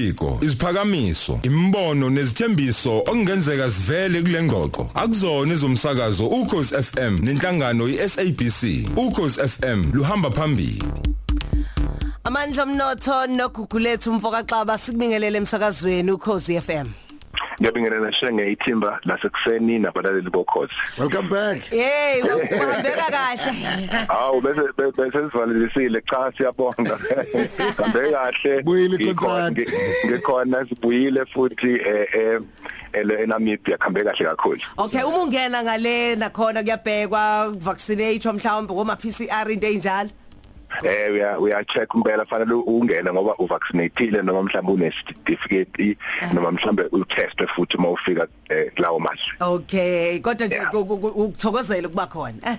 Imibiko, isiphakamiso, imbono nezithembiso okungenzeka sivele kule ngxoxo. Akuzona izomsakazo ukhozi FM nenhlangano iSABC. Ukhozi FM luhamba phambili. Amandla omnotho nogugulethu umfoka xaba sikubingelele emsakazweni ukhozi FM. Ngiyabingelela shenge ithimba lasekuseni nabalaleli bokhozi Welcome back. Hey, uhambeka kahle. hawu bese bese sivalelisile cha siyabonga kambe kahle Buyile Ngikhona- contract. ngi- ngikhona sibuyile futhi eh eh ele eNamibia kambe kahle kakhulu Okay, uma ungena ngale nakhona kuyabhekwa vaccinate mhlawumbe ngoma PCR into enjalo. Eh uya uya check impela fanele ungene ngoba uvaccinated noma mhlawumbe une certificate noma mhlawumbe utest futhi mawufika eh, kulawo mazwe Okay, kodwa nje ukuthokozela kuba khona.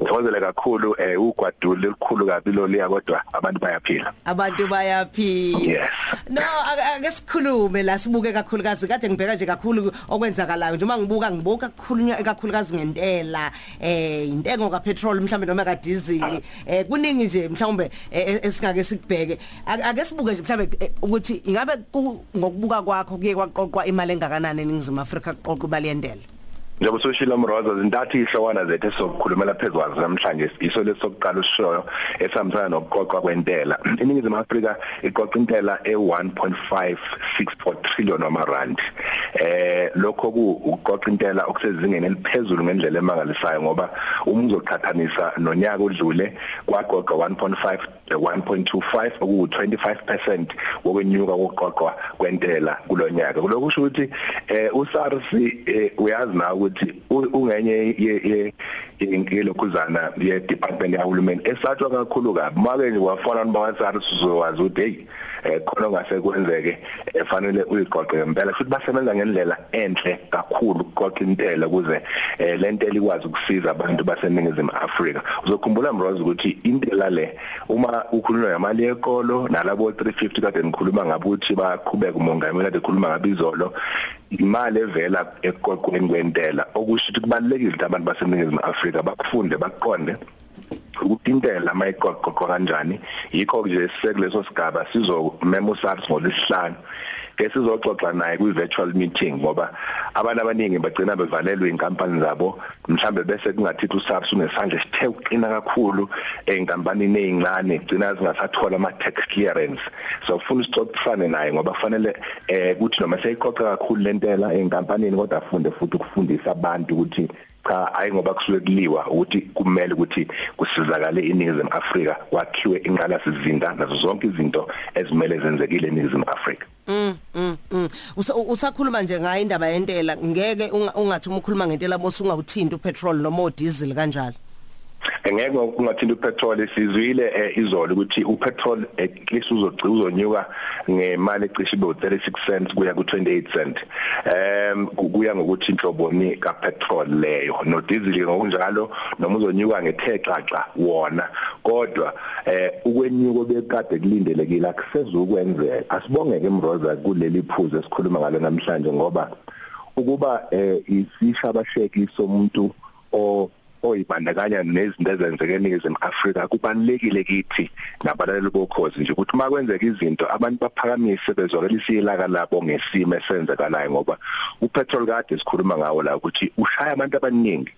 ngithokozele kakhulu eh ugwadule likhulu kabi lo liya kodwa abantu bayaphila. Abantu bayaphila. yes. No, ake ake sikhulume la sibuke kakhulukazi. Kade ngibheka nje kakhulu okwenzakalayo. Nje uma ngibuka ngibuka kakhulu kakhulukazi ngentela eh intengo ka petrol mhlambe noma ka diesel eh kuningi nje mhlawumbe eh, esingake sikubheke. Ake- ake sibuke nje mhlambe eh, ukuthi ingabe ku- ngokubuka kwakho kuye kwaqoqwa imali engakanani eningizimu Afrika qoqa imali yentela? Njengoba soshilo mroza zintathu ihlowana zethu sokukhulumela phezulu namhlanje iso lesokuqala ushoyo esihambisana nokuqoqwa kwentela. Iningizimu Afrika iqoqa intela e1.564 trillion wamarand eh lokho ku uqoqa intela okusezingeni eliphezulu ngendlela emangalisayo ngoba uma uzoqhathanisa nonyaka odlule kwaqoqa 1.5 1.25 oku 25% wokwenyuka kokuqoqwa kwentela kulonyaka kuloko kusho ukuthi eh uSARS eh, uyazi na ukuthi u- ungenye ye inkilokhuzana ye department yahulumeni esatshwa kakhulu kabi make nje wafona noba SARS uzowazi ukuthi hey eh, khona ngase kwenzeke eh, fanele uyiqoqe ngempela. Futhi basebenza ngendlela enhle kakhulu ukuqoqa intela ukuze eh, lentela ikwazi ukusiza abantu baseningizimu Afrika. Uzokhumbula mrozi ukuthi intela le uma ukhuluma ngamali yekolo nalabo 350 kade ngikhuluma ngabuthi baqhubeka umongameli kade ekhuluma ngabizolo imali evela ekoqweni kwentela. Okusho ukuthi kubalekile ukuthi abantu baseningizimu Afrika bakufunde bakuqonde. Ukuthi intela mayiqoqoqwa kanjani? Yikho nje sekuleso sigaba sizomema uSARS ngolesihlanu ke sizoxoxa naye kwi virtual meeting ngoba abantu abaningi bagcina bevalelwe inkampani zabo. Mhlambe bese kungathithi uSARS unesandla sithe uqina kakhulu einkampanini ezincane gcina zingasathola ama tax clearance. So ufuna isixoxisane naye ngoba kufanele eh kuthi noma seyiqoqa kakhulu lentela einkampanini kodwa afunde futhi ukufundisa abantu ukuthi cha hayi ngoba kusuke kuliwa ukuthi kumele ukuthi kusizakale iningizimu Afrika kwakhiwe inqala sizinda nazo zonke izinto ezimele zenzekile eningizimu Afrika. Mm mm mm. Usa- usakhuluma nje ngayo indaba yentela ngeke unga- ungathi uma ukhuluma ngentela bose ungawuthinti upetrol noma udiesel kanjalo. Ngeke ungathinta upetrol sizwile eh, izolo ukuthi upetrol at uzogcina uzonyuka ngemali ecishe ibe u36 cents kuya ku28 cent em kuya ngokuthi inhloboni kapetrol leyo. No diesel ngokunjalo noma uzonyuka ngetheqaqa wona. Kodwa eh ukwenyuko bekade kulindelekile akusezukwenzeka. Asibongeke emroza kuleli phuzu esikhuluma ngalo namhlanje ngoba ukuba eh isishabasheki somuntu o oyibandakanya nezinto ezenzeke eNingizimu Afrika kubalekile kithi nabalaleli bokhozi nje ukuthi makwenzeka izinto abantu baphakamise bezwakela isilaka labo ngesimo esenzekalayo ngoba upetrol kade sikhuluma ngawo la ukuthi ushaya abantu abaningi.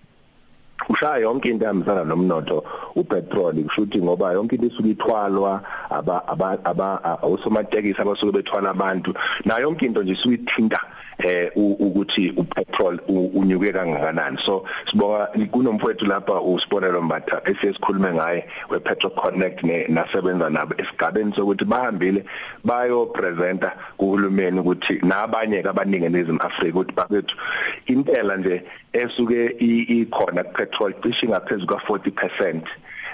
Ushaya yonke into ehambisana nomnotho upetrol kusho ukuthi ngoba yonke into isuke ithwalwa aba aba aba osomatekisi abasuke bethwala abantu. Na yonke into nje isuke ithinta eh ukuthi upetrol unyuke kangakanani. So sibonga kunomfowethu lapha usibonelo mbatha esesikhulume ngaye we Petro Connect ne nasebenza nabo esigabeni sokuthi bahambile bayo presenter kuhulumeni ukuthi nabanye abaningi nezim Africa ukuthi babethu intela nje esuke ikhona petrol cishe ngaphezulu ka 40%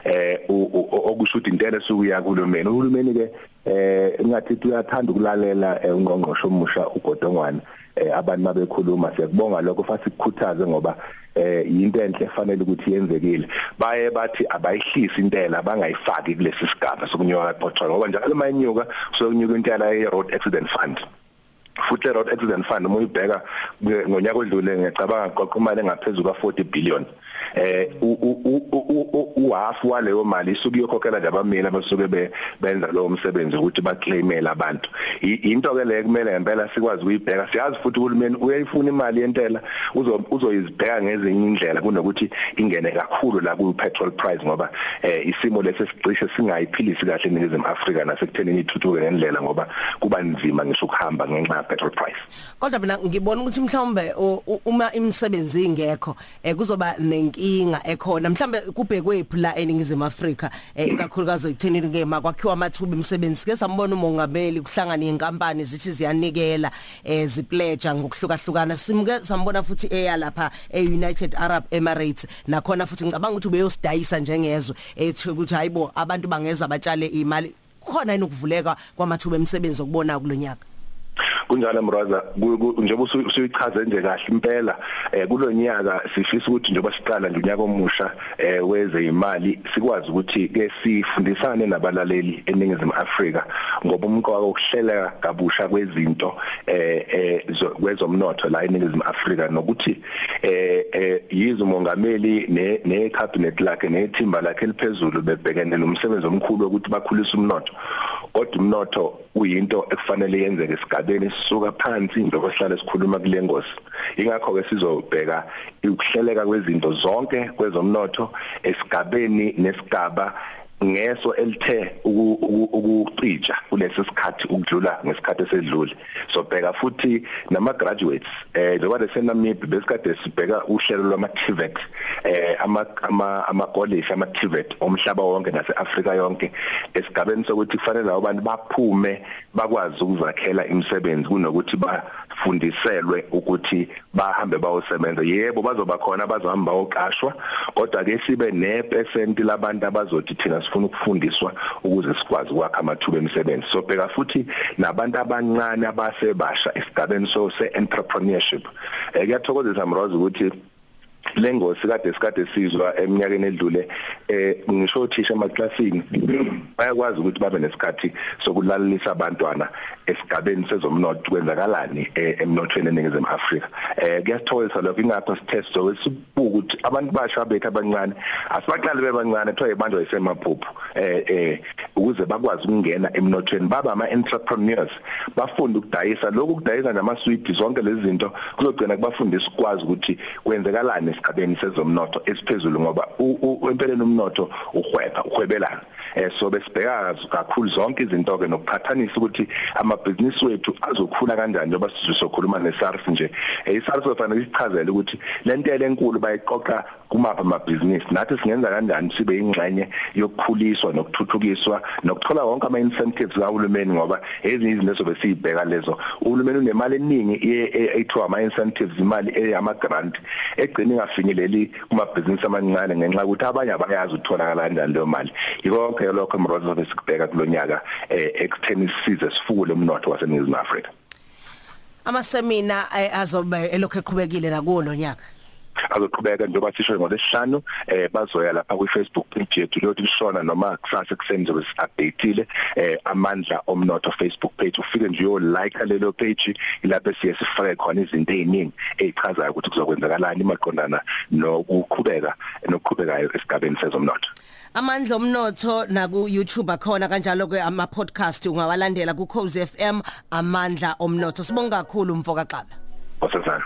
eh u- u- okusho ukuthi intela esuke yakulumeni uhulumeni ke eh ngathi uyathanda ukulalela eh, ungqongqosho omusha ugodongwane eh abantu mabekhuluma siyakubonga lokho futhi kukhuthaze ngoba eh into enhle efanele ukuthi yenzekile. Baye bathi abayihlisi intela bangayifaki kulesi sigaba sokunyuka kapetrol ngoba njalo mayinyuka sokunyuka intela ye road accident fund. Futhi road accident fund uma uyibheka ngonyaka odlule ngiyacabanga qoqa imali engaphezulu ka40 billion. Eh uhalf waleyo mali isuke yokhokhela nje abameli abasuke benza lowo msebenzi ukuthi baclaimele abantu. Into ke le kumele ngempela sikwazi ukuyibheka. Siyazi futhi uhulumeni uyayifuna imali yentela uzoyizibheka ngezinye indlela kunokuthi ingene kakhulu la ku petrol price ngoba eh isimo lesi sicishe singayiphilisi kahle eNingizimu Afrika nasekuthenini ithuthuke ngendlela ngoba kuba nzima ngisho ukuhamba ngenxa ya petrol price. Kodwa mina ngibona ukuthi mhlawumbe uma imisebenzi ingekho eh kuzoba nenkinga ekhona. Mhlawumbe kubhekwephi la eningizimu Afrika ikakhulukazi ekuthenini ke makwakhiwa amathuba imisebenzi ke sambona umongameli kuhlangana inkampani zithi ziyanikela eh zipledge ngokuhlukahlukana. Simke sambona futhi eya lapha eUnited Arab Emirates nakhona futhi ngicabanga ukuthi ubeyosidayisa njengezwe. Ethi ukuthi hayibo abantu bangeza batshale imali. Khona yini ukuvuleka kwamathuba emisebenzi okubona kulonyaka kunjalo mraza njengoba usuyichaze nje kahle impela eh kulonyaka sifisa ukuthi njengoba siqala nje unyaka omusha eh weze imali sikwazi ukuthi ke sifundisane nabalaleli eningizimu Afrika ngoba umqoka wokuhlelela kabusha kwezinto eh eh kwezomnotho la eningizimu Afrika nokuthi eh eh yizo mongameli ne ne cabinet lakhe nethimba lakhe liphezulu bebhekene nomsebenzi omkhulu ukuthi bakhulise umnotho. Kodwa umnotho uyinto ekufanele yenzeke esigabeni sisuka phansi into kwesihlala sikhuluma kule ngosi. Ingakho ke sizobheka ukuhleleka kwezinto zonke kwezomnotho esigabeni nesigaba ngeso elithe ukucija kulesi sikhathi ukudlula ngesikhathi esedlule. So bheka futhi nama graduates eh njengoba lesenamib besikade sibheka uhlelo lwama TVET eh ama ama ama college ama TVET omhlaba wonke naseAfrika yonke esigabeni sokuthi kufanele labo bantu baphume bakwazi ukuzakhela imisebenzi kunokuthi bafundiselwe ukuthi bahambe bayosebenza. Yebo bazoba khona bazohamba bayokashwa kodwa ke sibe ne percent labantu abazothi thina sifuna ukufundiswa ukuze sikwazi ukwakha amathuba emisebenzi. So bheka futhi nabantu abancane abasebasha esigabeni so se entrepreneurship eh kuyathokozisa mrozi ukuthi lengosi kade sikade sizwa eminyakeni edlule eh ngisho uthisha emaklasini bayakwazi ukuthi babe nesikhathi sokulalelisa abantwana esigabeni sezomnotho kwenzakalani emnothweni eningizimu Afrika. Eh kuyasithokozisa lokho ingakho sitest sokusibuka ukuthi abantu basha bethu abancane asibaqali bebancane kuthiwa ibanjwa isemaphupho eh eh ukuze bakwazi ukungena emnothweni baba ama entrepreneurs bafunda ukudayisa. Lokhu kudayisa namaswidi zonke lezi zinto kuzogcina kubafundisa ukwazi ukuthi kwenzakalani esigabeni sezomnotho esiphezulu ngoba empeleni umnotho uhweba uhwebelana eh so besibheka kakhulu zonke izinto ke nokuphathanisa ukuthi amabhizinisi wethu azokhula kanjani njengoba sizokhuluma neSARS nje. iSARS kufanele isichazele ukuthi lento enkulu bayiqoqa kumapha amabhizinisi. Nathi singenza kanjani sibe ingxenye yokukhuliswa nokuthuthukiswa nokuthola wonke ama incentives kahulumeni ngoba ezinye izinto esobe siyibheka lezo. Uhulumeni unemali eningi ethiwa ama incentives imali eyama grant egcina ingafinyeleli kumabhizinisi amancane ngenxa ukuthi abanye abayazi utholakala kanjani leyo mali. Yonke lokho mrozo besikubheka kulonyaka ekutheni size sifule umnotho waseNingizimu Afrika. Amasemina azobe elokho eqhubekile nakuwo lonyaka azoqhubeka njengoba sisho ngolesihlanu eh bazoya lapha ku Facebook page yethu. Lothi lishona noma kusasa kuseni zobe updateile eh amandla omnotho Facebook page. Ufike nje yo like lelo page ilapho siye sifake khona izinto eziningi ezichazayo ukuthi kuzokwenzakalani maqondana nokuqhubeka nokuqhubekayo esigabeni sezomnotho. Amandla omnotho na ku YouTube akhona kanjalo ke ama podcast ungawalandela ku Khosi FM amandla omnotho. Sibonga kakhulu mfoka Xaba. Osazana